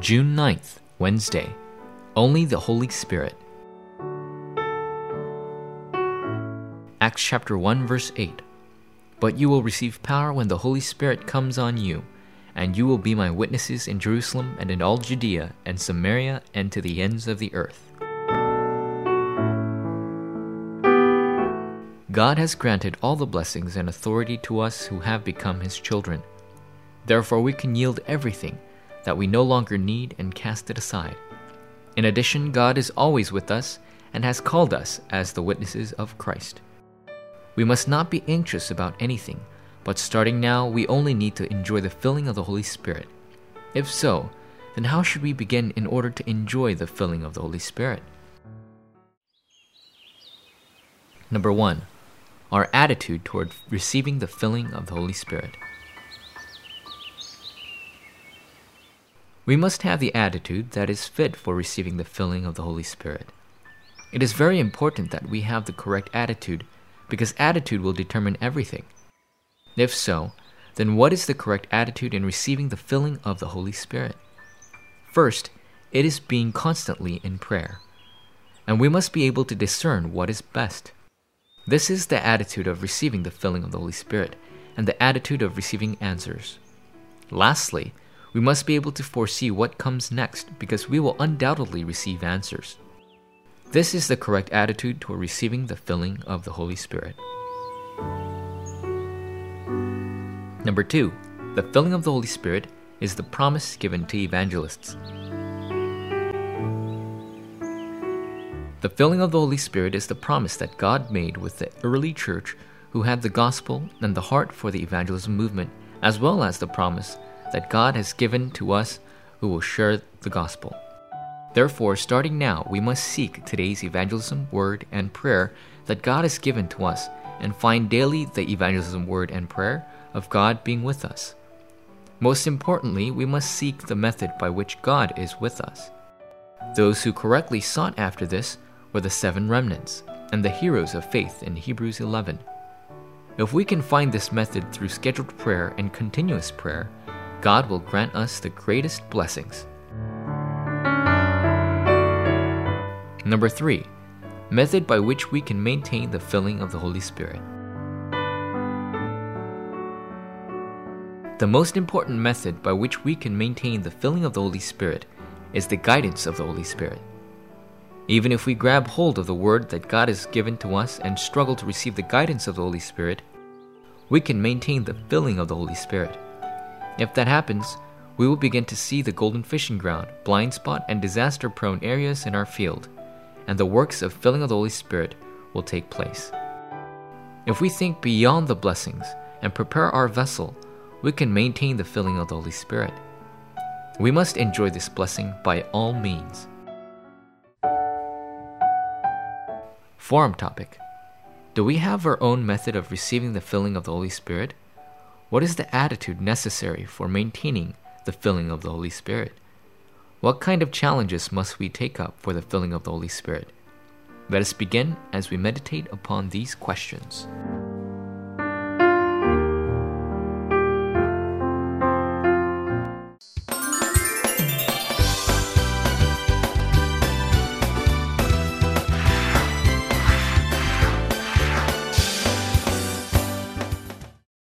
June 9th, Wednesday. Only the Holy Spirit. Acts chapter 1 verse 8. But you will receive power when the Holy Spirit comes on you, and you will be my witnesses in Jerusalem and in all Judea and Samaria and to the ends of the earth. God has granted all the blessings and authority to us who have become his children. Therefore, we can yield everything that we no longer need and cast it aside. In addition, God is always with us and has called us as the witnesses of Christ. We must not be anxious about anything, but starting now, we only need to enjoy the filling of the Holy Spirit. If so, then how should we begin in order to enjoy the filling of the Holy Spirit? Number one, our attitude toward receiving the filling of the Holy Spirit. We must have the attitude that is fit for receiving the filling of the Holy Spirit. It is very important that we have the correct attitude because attitude will determine everything. If so, then what is the correct attitude in receiving the filling of the Holy Spirit? First, it is being constantly in prayer. And we must be able to discern what is best. This is the attitude of receiving the filling of the Holy Spirit and the attitude of receiving answers. Lastly, we must be able to foresee what comes next because we will undoubtedly receive answers. This is the correct attitude toward receiving the filling of the Holy Spirit. Number two, the filling of the Holy Spirit is the promise given to evangelists. The filling of the Holy Spirit is the promise that God made with the early church who had the gospel and the heart for the evangelism movement, as well as the promise that God has given to us who will share the gospel. Therefore, starting now, we must seek today's evangelism word and prayer that God has given to us and find daily the evangelism word and prayer of God being with us. Most importantly, we must seek the method by which God is with us. Those who correctly sought after this were the seven remnants and the heroes of faith in Hebrews 11. If we can find this method through scheduled prayer and continuous prayer, God will grant us the greatest blessings. Number three, method by which we can maintain the filling of the Holy Spirit. The most important method by which we can maintain the filling of the Holy Spirit is the guidance of the Holy Spirit. Even if we grab hold of the word that God has given to us and struggle to receive the guidance of the Holy Spirit, we can maintain the filling of the Holy Spirit. If that happens, we will begin to see the golden fishing ground, blind spot, and disaster prone areas in our field, and the works of filling of the Holy Spirit will take place. If we think beyond the blessings and prepare our vessel, we can maintain the filling of the Holy Spirit. We must enjoy this blessing by all means. Forum topic Do we have our own method of receiving the filling of the Holy Spirit? What is the attitude necessary for maintaining the filling of the Holy Spirit? What kind of challenges must we take up for the filling of the Holy Spirit? Let us begin as we meditate upon these questions.